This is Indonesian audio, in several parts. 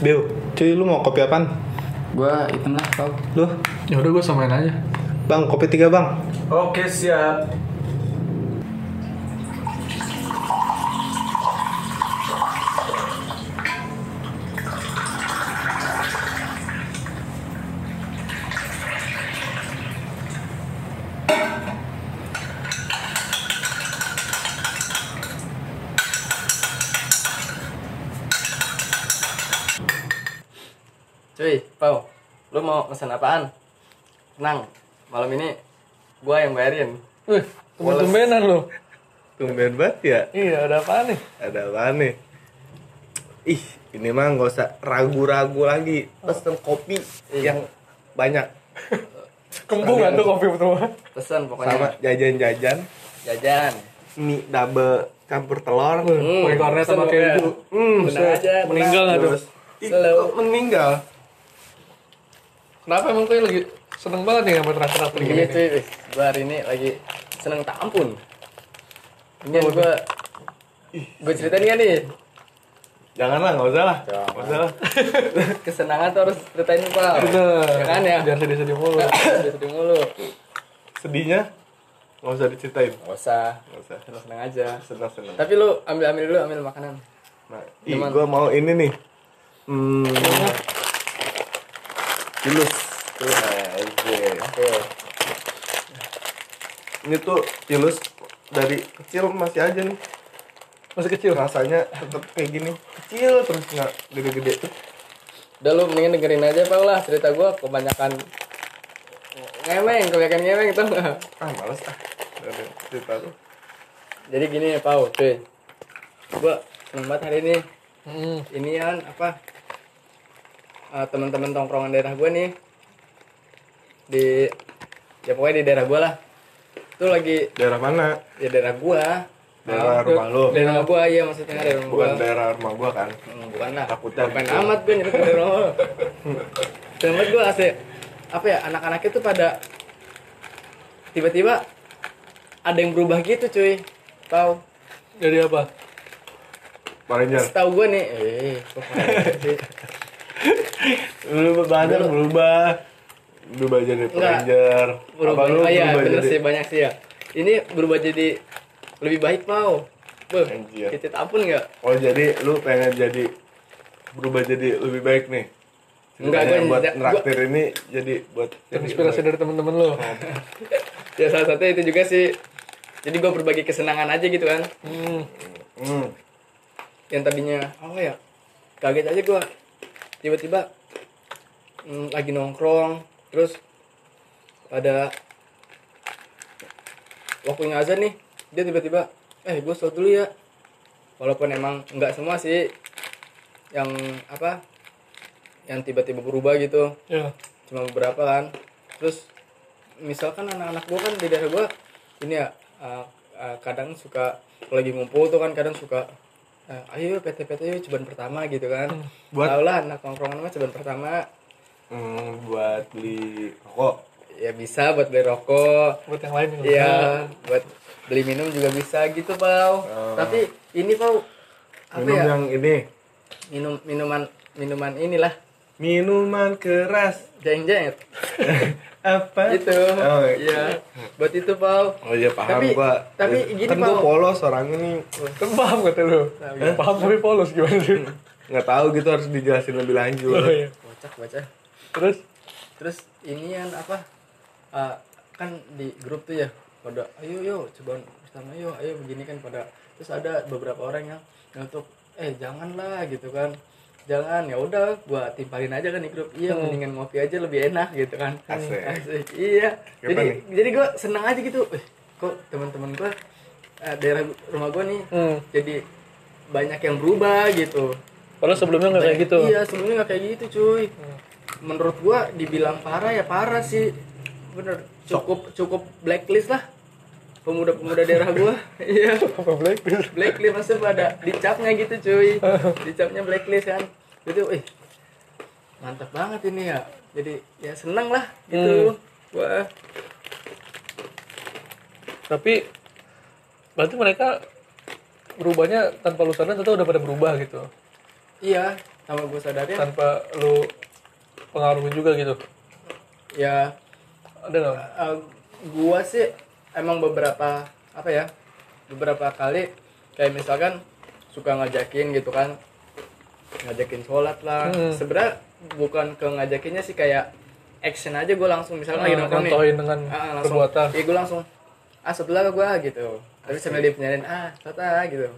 Bill, cuy lu mau kopi apaan? Gua hitam lah kau. Lu? Ya udah gue samain aja. Bang, kopi tiga bang. Oke siap. Cuy, Pau, lu mau pesan apaan? Tenang, malam ini gua yang bayarin. Wih, tumben-tumbenan lo. Tumben banget ya. Iya, ada apa nih? Ada apaan nih? Ih, ini mah nggak usah ragu-ragu lagi. Pesen kopi yang banyak. Kembung tuh kopi pertama. Pesan pokoknya. Sama jajan-jajan. Jajan. Mie double campur telur. Hmm, Pakai kornet sama keju. Hmm. Meninggal nggak tuh? Meninggal? Kenapa emang tuh lagi seneng banget nih sama traktor-traktor gini? Iya nih? cuy, gua hari ini lagi seneng tak ampun. Ini yang gua Gue ceritain kan nih Janganlah, nggak usah lah. Jangan. Nggak usah lah. kesenangan tuh harus ceritain pak. Bener. Ya kan ya. Jangan sedih-sedih mulu. Udah sedih mulu. Sedihnya nggak usah diceritain. Gak usah. Nggak usah. Seneng aja. Senang-senang. Tapi lu ambil ambil dulu ambil makanan. Nah, ih, gue mau ini nih. Hmm. Tilus. Nah. Ini tuh tilus dari kecil masih aja nih. Masih kecil. Rasanya tetap kayak gini. Kecil terus nggak gede-gede. Udah lu mendingan dengerin aja Pak lah cerita gua kebanyakan ngemeng, kebanyakan ngemeng itu Ah, males ah. Dari cerita tuh. Jadi gini ya Pau, cuy. Gua banget hari ini. Hmm. Inian apa? eh, teman-teman tongkrongan daerah gua nih di ya pokoknya di daerah gua lah. Itu lagi Daerah mana? ya daerah gua. Daerah Ah, rumah lu. Daerah rumah gua iya maksudnya daerah rumah Bukan gua. daerah rumah gua kan. Hmm, bukan lah. Takutnya Ngapain gitu. amat gue nyebut dari rumah banget gue asli. Apa ya, anak-anaknya tuh pada tiba-tiba ada yang berubah gitu cuy. Tahu? Jadi apa? Ranger. Tahu gue nih. Eh? Berubah banyak berubah. Berubah jadi. Ranger. Berubah. Apa lu oh iya, berubah bener jadi- sih banyak sih ya. Ini berubah jadi lebih baik mau. Beuh, kita ampun nggak? Oh jadi lu pengen jadi berubah jadi lebih baik nih? Enggak, gua- buat gua- nraktir ini jadi buat Terinspirasi dari temen-temen lo. Ya salah satunya itu juga sih. Jadi gue berbagi kesenangan aja gitu kan. Hmm. Hmm. yang tadinya apa ya kaget aja gua tiba-tiba mm, lagi nongkrong terus pada waktunya azan nih dia tiba-tiba eh gue sholat dulu ya. Walaupun emang nggak semua sih yang apa yang tiba-tiba berubah gitu. Ya. cuma beberapa kan. Terus misalkan anak-anak gua kan di daerah gua ini ya uh, uh, kadang suka kalau lagi ngumpul tuh kan kadang suka uh, ayo PT-PT yuk cobaan pertama gitu kan. Buat- tau lah anak nongkrongan mah cobaan pertama Hmm, buat beli rokok. ya bisa buat beli rokok Buat yang lain juga. Iya, buat beli minum juga bisa gitu, Pau. Oh. Tapi ini, Pau, apa Minum ya? yang ini. Minum minuman minuman inilah, Minuman keras. jeng-jeng. Apa? itu. Oh, iya. Buat itu, Pau. Oh iya paham Tapi- gua. tapi gini, kan gua Pau. polos orangnya nih. Kan paham kata lu. Nah, Paham tapi polos gimana sih? Nggak tahu gitu harus dijelasin lebih lanjut. Oh, iya. Kocak baca. Terus? Terus ini yang apa? ah, kan di grup tuh ya pada ayo yo coba pertama yo ayo begini kan pada terus ada beberapa orang yang untuk eh janganlah gitu kan jangan ya udah gua timpalin aja kan di grup iya Hmm. mendingan ngopi aja lebih enak gitu kan Asik. Asik. iya Kapan jadi nih? jadi gua senang aja gitu eh kok teman-teman gua eh, daerah rumah gua nih Hmm. jadi banyak yang berubah gitu Padahal sebelumnya nggak kayak gitu. Iya, sebelumnya nggak kayak gitu, cuy. Menurut gua dibilang parah ya parah sih. Bener, cukup cukup blacklist lah. Pemuda-pemuda daerah gua. Iya, blacklist? blacklist masih pada dicapnya gitu, cuy. Dicapnya blacklist kan. Itu eh mantap banget ini ya. Jadi ya seneng lah gitu. Wah, Tapi berarti mereka berubahnya tanpa lu sadar tentu udah pada berubah gitu. iya. sama gue sadarin tanpa lu pengaruhi juga gitu. Ya. Ada nggak? Eh, gua sih emang beberapa apa ya beberapa kali kayak misalkan suka ngajakin gitu kan. Ngajakin sholat lah. Hmm. sebenarnya bukan ke ngajakinnya sih kayak action aja gue langsung misalnya lagi Ah, nongkrong nih. dengan Ah, langsung. perbuatan. Iya gue langsung ah setelah ke gue gitu. Tapi sambil dia penyarin ah tata gitu.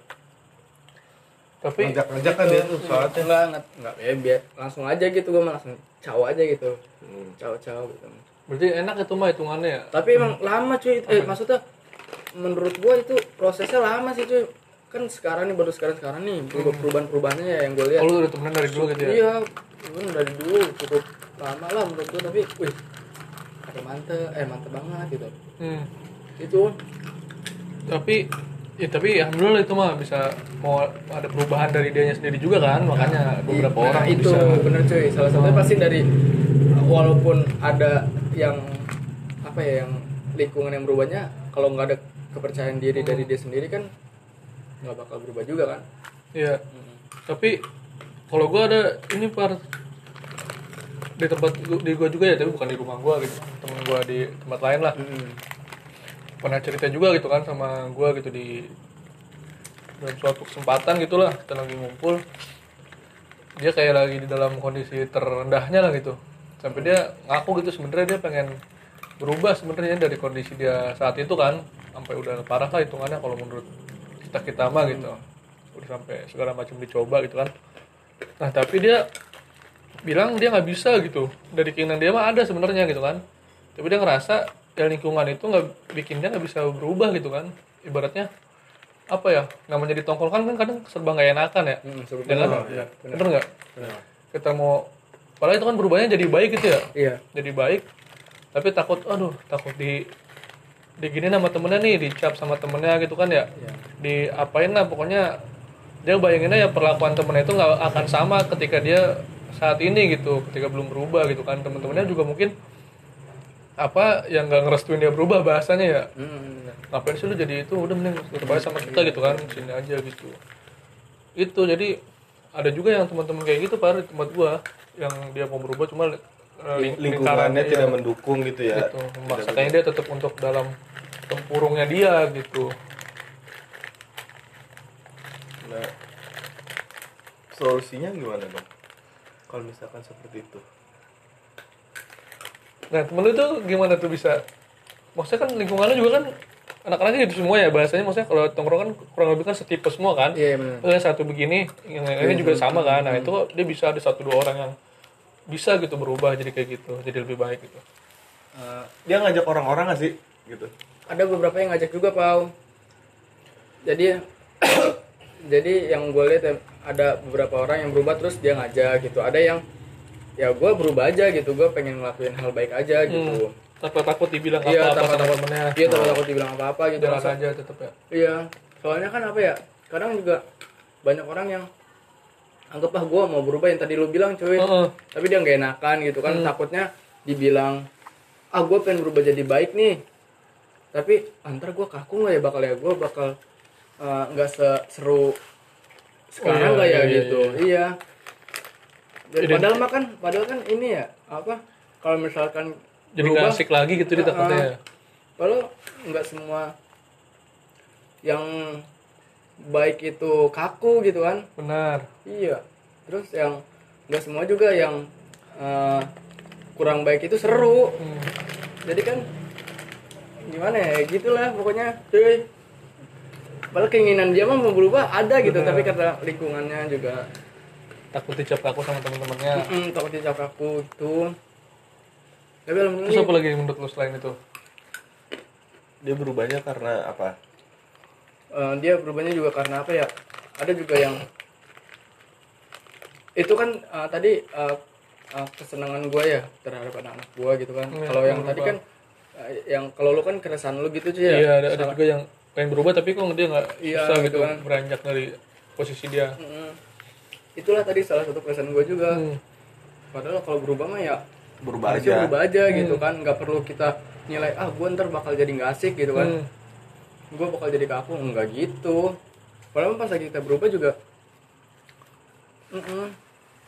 Tapi ngajak-ngajak kan dia tuh sholatnya. Enggak enggak enggak ya biar langsung aja gitu gue langsung caw aja gitu. Hmm. caw gitu. Berarti enak itu mah hitungannya ya? Tapi emang lama cuy eh maksudnya menurut gua itu prosesnya lama sih cuy. Kan sekarang nih baru sekarang sekarang nih perubahan perubahannya ya yang gue lihat. Oh lu udah temenan dari dulu gitu ya? Iya gue dari dulu cukup lama lah menurut gua tapi wih ada mantep eh mantep banget gitu. Hmm. itu. Tapi ya tapi alhamdulillah itu mah bisa mau ada perubahan dari dianya sendiri juga kan makanya beberapa Nah, orang itu bisa bener cuy salah satunya Oh. pasti dari walaupun ada yang apa ya yang lingkungan yang berubahnya kalau nggak ada kepercayaan diri Hmm. dari dia sendiri kan nggak bakal berubah juga kan Iya. Tapi kalau gua ada ini par di tempat di gua juga ya, tapi bukan di rumah gua gitu. Temen gua di tempat lain lah. Pernah cerita juga gitu kan sama gua gitu di dalam suatu kesempatan gitulah kita lagi ngumpul. Dia kayak lagi di dalam kondisi terendahnya lah gitu. Sampai dia ngaku gitu sebenarnya dia pengen berubah sebenarnya dari kondisi dia saat itu kan. Sampai udah parah lah hitungannya kalau menurut kita kita mah gitu. Udah sampai segala macam dicoba gitu kan. Nah tapi dia bilang dia nggak bisa gitu. Dari keinginan dia mah ada sebenarnya gitu kan. Tapi dia ngerasa ya lingkungan itu nggak bikin dia nggak bisa berubah gitu kan. Ibaratnya apa ya namanya di tongkrongan kan kadang serba nggak enakan ya. Hmm, Ya kan? iya, bener nggak? Kita mau padahal itu kan berubahnya jadi baik gitu ya? Iya. Jadi baik tapi takut aduh takut di digini sama temennya nih dicap sama temennya gitu kan ya? Iya. diapain lah pokoknya dia bayanginnya ya perlakuan temennya itu nggak akan sama ketika dia saat ini gitu ketika belum berubah gitu kan. Temen-temennya juga mungkin apa yang nggak ngerestuin dia berubah bahasanya ya? Hmm, ngapain sih lu jadi itu? Udah mending tetap aja sama kita gitu kan sini aja gitu. Itu jadi ada juga yang teman-teman kayak gitu par di tempat gua yang dia mau berubah cuma eh, ling- lingkungannya lingkarannya, tidak iya, mendukung gitu ya? Gitu. Memaksakannya dia tetap untuk dalam tempurungnya dia gitu. Nah solusinya gimana dong kalau misalkan seperti itu nah temen lu tuh gimana tuh bisa? Maksudnya kan lingkungannya juga kan anak-anaknya gitu semua ya bahasanya maksudnya kalau tongkrong kan kurang lebih kan setipe semua kan? Iya benar. Misalnya satu begini, yang lainnya juga sama kan. Nah itu dia bisa ada satu dua orang yang bisa gitu berubah jadi kayak gitu, jadi lebih baik gitu. Eh, dia ngajak orang-orang gak sih? Gitu. Ada beberapa yang ngajak juga pau jadi jadi yang gue lihat ya, ada beberapa orang yang berubah terus dia ngajak gitu. Ada yang ya gue berubah aja gitu gue pengen ngelakuin hal baik aja gitu. Tanpa takut dibilang Iya, apa-apa tanpa sama takut- temennya. dia takut takut dibilang apa apa gitu Jalan aja tetap ya. iya soalnya kan apa ya kadang juga banyak orang yang anggap ah gue mau berubah yang tadi lu bilang cuy. Heeh. tapi dia nggak enakan gitu kan takutnya dibilang ah gue pengen berubah jadi baik nih. Tapi antar gue kaku nggak ya bakal ya gue bakal eh, nggak seseru sekarang iya, nggak ya? iya, iya, gitu. iya, Dan Ident- padahal mah kan padahal kan ini ya apa kalau misalkan Jadi berubah, asik lagi gitu dia takutnya. ya. kalau nggak semua yang baik itu kaku gitu kan Benar. Iya. Terus yang nggak semua juga yang eh, kurang baik itu seru. Hmm. Jadi kan gimana ya gitulah pokoknya cuy. Padahal keinginan dia mah mau berubah ada gitu Benar. tapi karena lingkungannya juga Takut dicap aku sama teman-temannya. mm, takut dicap aku itu. Tapi Terus alhamdulillah apa lagi menurut lu selain itu? dia berubahnya karena apa eh, dia berubahnya juga karena apa ya? Ada juga yang itu kan eh, tadi eh, eh, kesenangan gue ya terhadap anak-anak gue gitu kan. Iya, kalau yang berubah. tadi kan eh, yang kalau lu kan keresahan lu gitu cuy ya. Iya ada, ada juga yang pengen berubah tapi kok dia nggak Iya, bisa gitu gitu kan. beranjak dari posisi dia. Mm. Itulah tadi salah satu keresahan gue juga. Hmm. Padahal kalau berubah mah ya berubah aja berubah aja gitu kan. nggak perlu kita nilai ah gue ntar bakal jadi nggak asik gitu kan. Hmm. Gue bakal jadi kaku nggak gitu. Padahal pas lagi kita berubah juga. Mm-mm.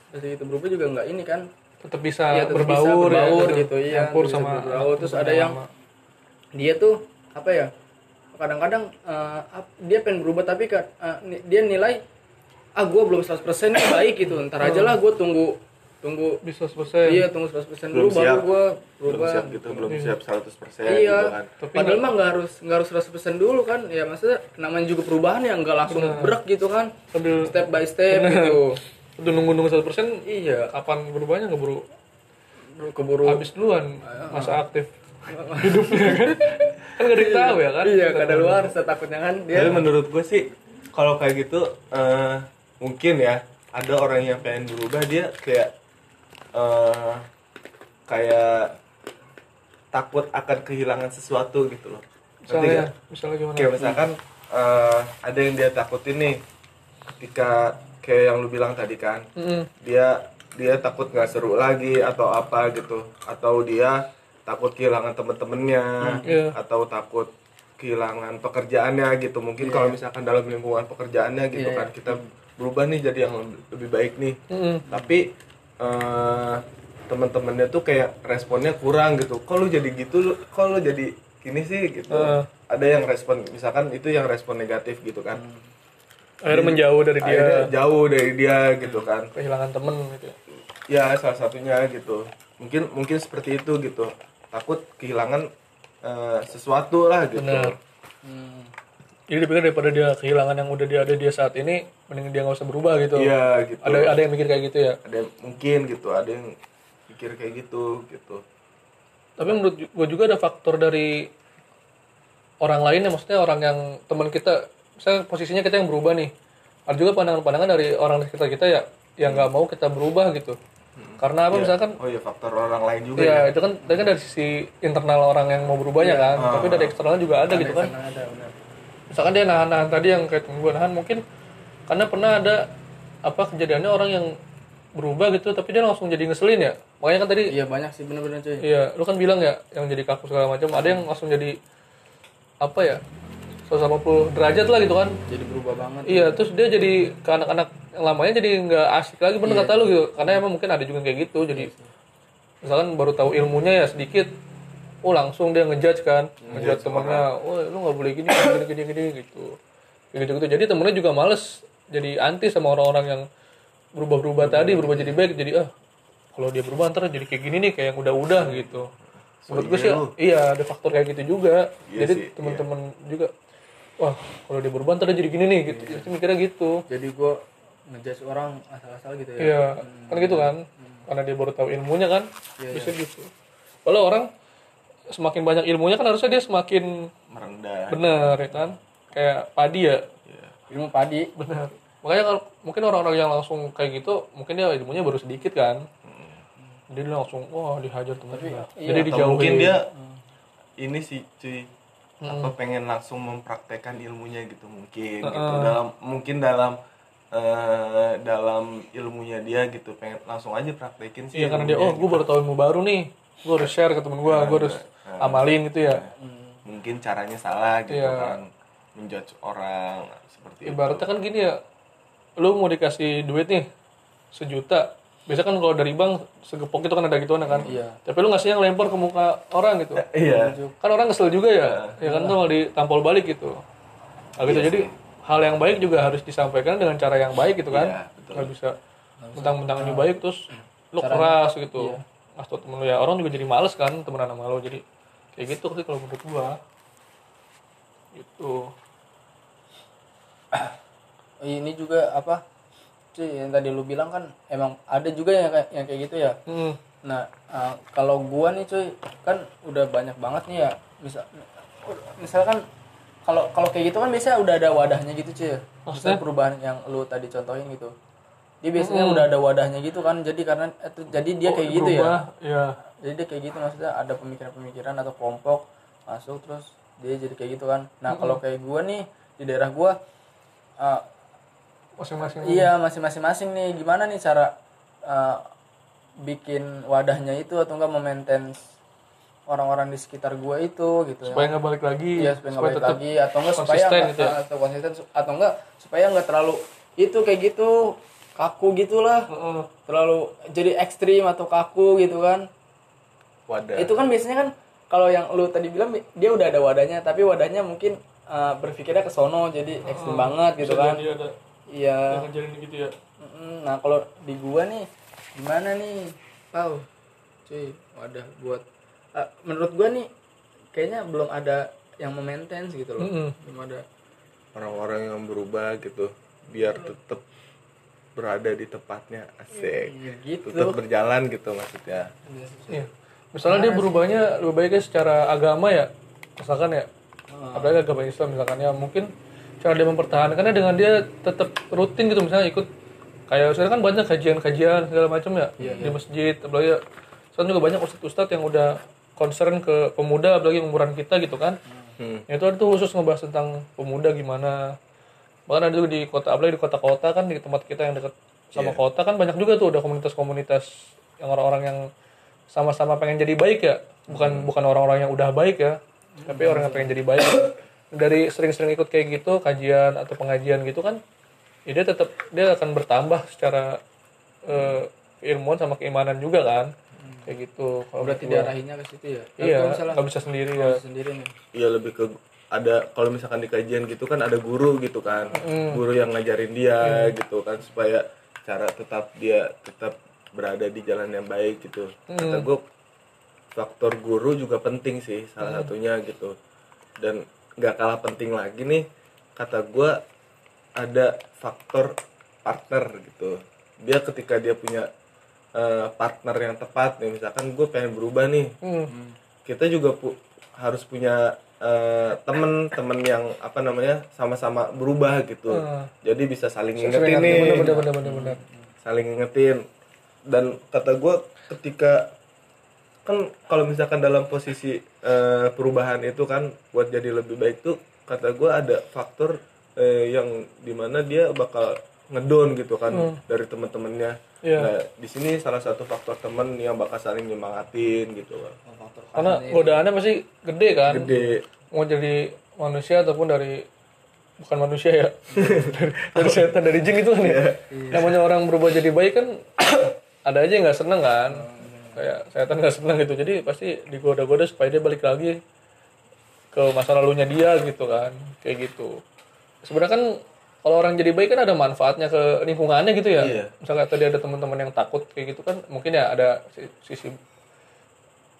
pasti itu berubah juga nggak ini kan tetap bisa Iya, tetap bisa berbaur, ya, berbaur tetap gitu, iya, bisa sama berbaur. Terus ada yang- lama. dia tuh apa ya kadang-kadang ap- dia pengen berubah tapi ni- dia nilai ah gue belum 100% nih baik gitu ntar aja lah gue tunggu tunggu. Bisa selesai iya tunggu 100% Belum dulu baru siap. gue belum berubah siap gitu belum siap 100% iya. gitu kan. Tapi padahal mah nggak harus nggak harus 100% dulu kan. Ya maksudnya namanya juga perubahan ya nggak langsung berak gitu kan. Sambil step by step gitu. Udah nunggu-nunggu satu persen iya. kapan berubahnya? Keburu keburu. Habis duluan masa aktif hidupnya kan. Kan gak ada yang tahu ya kan? Iya kada luar saya takutnya kan Tapi dia menurut gue sih kalau kayak gitu eh, mungkin ya ada orang yang pengen berubah dia kayak eh, kayak takut akan kehilangan sesuatu gitu loh. Misalnya misalnya gimana Kayak misalkan eh, ada yang dia takutin nih ketika kayak yang lu bilang tadi kan Mm-mm. dia dia takut nggak seru lagi atau apa gitu atau dia takut kehilangan temen-temennya Iya. atau takut kehilangan pekerjaannya gitu mungkin kalau misalkan dalam lingkungan pekerjaannya gitu Iya. kan kita berubah nih jadi yang lebih- baik nih. Mm-mm. tapi eh teman-temannya tuh kayak responnya kurang gitu. Kok lu jadi gitu lu? Kok lu jadi gini sih gitu? Heeh. ada yang respon misalkan itu yang respon negatif gitu kan. Akhirnya menjauh dari dia. Akhirnya jauh dari dia gitu kan. Kehilangan temen gitu ya. ya salah satunya gitu. Mungkin mungkin seperti itu gitu. Takut kehilangan eh, sesuatu lah gitu. Benar. Hmm. Jadi dipikir daripada dia kehilangan yang udah dia ada dia saat ini mending dia nggak usah berubah gitu. Iya gitu. Ada ada yang mikir kayak gitu ya? Ada yang- mungkin gitu ada yang pikir kayak gitu gitu. Tapi menurut gue juga ada faktor dari orang lain ya maksudnya orang yang teman kita saya posisinya kita yang berubah nih. Ada juga pandangan-pandangan dari orang di sekitar kita ya yang nggak mau kita berubah gitu. Karena apa? Misalkan oh iya faktor orang lain juga ya ya. itu kan itu kan dari sisi internal orang yang mau berubahnya kan tapi dari eksternal juga ada gitu kan. ada benar misalkan dia nahan-nahan tadi yang kayak gue nahan mungkin karena pernah ada apa kejadiannya orang yang berubah gitu tapi dia langsung jadi ngeselin ya makanya kan tadi iya banyak sih bener-bener cuy Iya, lu kan bilang ya yang jadi kaku segala macam. Ada yang langsung jadi apa ya? 180 derajat lah gitu kan. jadi berubah banget Iya, terus dia jadi ke anak-anak yang lamanya jadi nggak asik lagi bener kata lu gitu. Karena emang mungkin ada juga kayak gitu. Jadi misalkan baru tahu ilmunya ya sedikit, oh langsung dia ngejudge kan, ngejudge temennya, oh lu nggak boleh gini, gini, gini, gini, gitu. Gitu gitu. Jadi temennya juga males, jadi anti sama orang-orang yang berubah-berubah tadi, berubah jadi baik, jadi ah kalau dia berubah ntar jadi kayak gini nih, kayak yang udah-udah gitu. Menurut gue sih, iya ada faktor kayak gitu juga. Iya jadi teman-teman juga, wah kalau dia berubah ntar jadi gini nih, gitu. Jadi mikirnya gitu. jadi gua ngejudge orang asal-asal gitu ya Iya, kan gitu kan. Karena dia baru tahu ilmunya kan, Iya, bisa gitu. Kalau orang semakin banyak ilmunya kan harusnya dia semakin merendah. benar ya kan. Kayak padi ya, Iya. ilmu padi. Benar. Makanya kalau mungkin orang-orang yang langsung kayak gitu, mungkin dia ilmunya baru sedikit kan. Jadi dia langsung wah dihajar teman-teman. iya, Jadi dijauhin. mungkin dia ini sih cuy. Apa pengen langsung mempraktekkan ilmunya gitu mungkin gitu. Dalam mungkin dalam eh, dalam ilmunya dia gitu pengen langsung aja praktekin sih Iya karena dia oh gue baru tahu ilmu baru nih, gue harus share ke temen gue, gue harus amalin gitu ya. mungkin caranya salah gitu Iya. kan menjudge orang seperti itu Ibaratnya kan gini ya, lu mau dikasih duit nih sejuta, biasa kan kalau dari bank segepok itu kan ada gituan kan. Iya. Tapi lu ngasih yang lempar ke muka orang gitu. iya Kan orang kesel juga ya, ya kan tuh malah ditampol balik gitu. Nah, gitu jadi hal yang baik juga harus disampaikan dengan cara yang baik gitu kan. Iya, betul. Nggak bisa mentang-mentang ini baik terus lu keras gitu. Ngasih tau temen lu ya orang juga jadi males kan temenan sama lu jadi kayak gitu sih kalau menurut gua. Gitu. ini juga apa? Cuy yang tadi lu bilang kan emang ada juga yang kayak yang kayak gitu ya? Hmm. nah uh, kalau gua nih cuy kan udah banyak banget nih ya. Misal misalkan kalau kalau kayak gitu kan biasanya udah ada wadahnya gitu cuy. Maksudnya? perubahan yang lu tadi contohin gitu. Dia biasanya udah ada wadahnya gitu kan. Jadi karena itu jadi dia kayak gitu ya. Ya. Jadi dia kayak gitu maksudnya ada pemikiran-pemikiran atau kelompok masuk terus dia jadi kayak gitu kan nah kalau kayak gua nih di daerah gua uh, Masing-masing. Iya masih masing-masing nih gimana nih cara uh, bikin wadahnya itu atau enggak memaintain orang-orang di sekitar gua itu gitu Supaya nggak balik lagi. Iya supaya nggak balik lagi atau enggak supaya gitu ya. atau konsisten atau enggak supaya nggak terlalu itu kayak gitu kaku gitulah Heeh. terlalu jadi ekstrim atau kaku gitu kan wadah. Itu kan biasanya kan kalau yang lu tadi bilang dia udah ada wadahnya tapi wadahnya mungkin uh, berpikirnya ke sono jadi ekstrim banget gitu Bisa kan. iya. gitu ya? Nah kalau di gua nih gimana nih? Pau cuy wadah buat Ah, menurut gua nih kayaknya belum ada yang memaintain gitu loh. Mm-mm. belum ada. Orang-orang yang berubah gitu biar tetap berada di tempatnya asik. Iya, gitu. Tetap berjalan gitu maksudnya. Iya. Misalnya dia berubahnya lebih baiknya secara agama ya, misalkan ya, Ah. apalagi agama Islam misalkan ya, mungkin cara dia mempertahankannya dengan dia tetap rutin gitu misalnya ikut kayak sekarang kan banyak kajian-kajian segala macam ya di masjid, apalagi ya, sekarang juga banyak ustadz-ustadz yang udah concern ke pemuda apalagi umuran kita gitu kan. hmm. Ya, itu ada tuh khusus ngebahas tentang pemuda gimana. Bahkan ada juga di kota apalagi di kota-kota kan di tempat kita yang dekat sama Iya. kota kan banyak juga tuh ada komunitas-komunitas yang orang-orang yang sama-sama pengen jadi baik ya. Bukan bukan orang-orang yang udah baik ya, tapi orang yang pengen jadi baik. Dari sering-sering ikut kayak gitu kajian atau pengajian gitu kan, ya dia tetap dia akan bertambah secara eh, keilmuan sama keimanan juga kan. Kayak gitu. Kalau berarti diarahinnya ke situ ya Tapi Iya, nggak bisa sendiri ya. sendiri nih Iya lebih ke ada kalau misalkan di kajian gitu kan ada guru gitu kan guru yang ngajarin dia gitu kan supaya cara tetap dia tetap berada di jalan yang baik gitu. Kata gue faktor guru juga penting sih salah satunya gitu. Dan nggak kalah penting lagi nih kata gue ada faktor partner gitu. Dia ketika dia punya eh, partner yang tepat nih misalkan gue pengen berubah nih. Hmm. kita juga pu- harus punya eh, temen-temen yang apa namanya sama-sama berubah gitu. Hmm. jadi bisa saling ngingetin ngerti, nih. Bener bener bener bener bener. saling ngingetin dan kata gue ketika kan kalau misalkan dalam posisi eh, perubahan itu kan buat jadi lebih baik tuh kata gue ada faktor eh, yang di mana dia bakal ngedown gitu kan dari teman-temannya Iya. nah di sini salah satu faktor temen yang bakal saling nyemangatin gitu kan Karena godaannya pasti gede kan. gede Mau jadi manusia ataupun dari bukan manusia ya. dari, dari setan dari jin itu kan ya. Namanya orang berubah jadi baik kan ada aja yang nggak seneng kan. Kayak setan nggak seneng gitu. Jadi pasti digoda-goda supaya dia balik lagi ke masa lalunya dia gitu kan. Kayak gitu. Sebenarnya kan kalau orang jadi baik kan ada manfaatnya ke lingkungannya gitu ya. Iya. Misalnya tadi ada teman-teman yang takut kayak gitu kan, mungkin ya ada si- sisi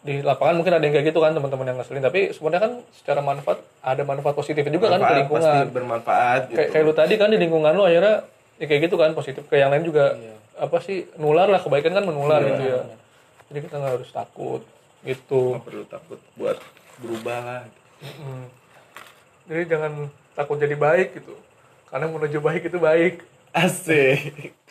di lapangan mungkin ada yang kayak gitu kan teman-teman yang ngeselin tapi sebenarnya kan secara manfaat ada manfaat positifnya juga kan ke Manfaat, lingkungan pasti bermanfaat gitu kayak kayak lu tadi kan di lingkungan lu akhirnya ya kayak gitu kan positif ke yang lain juga apa sih nular lah kebaikan kan menular gitu ya. Jadi kita nggak harus takut gitu. Nggak perlu takut buat berubah lah. Mm-mm. jadi jangan takut jadi baik gitu. Karena menuju baik itu baik. Asik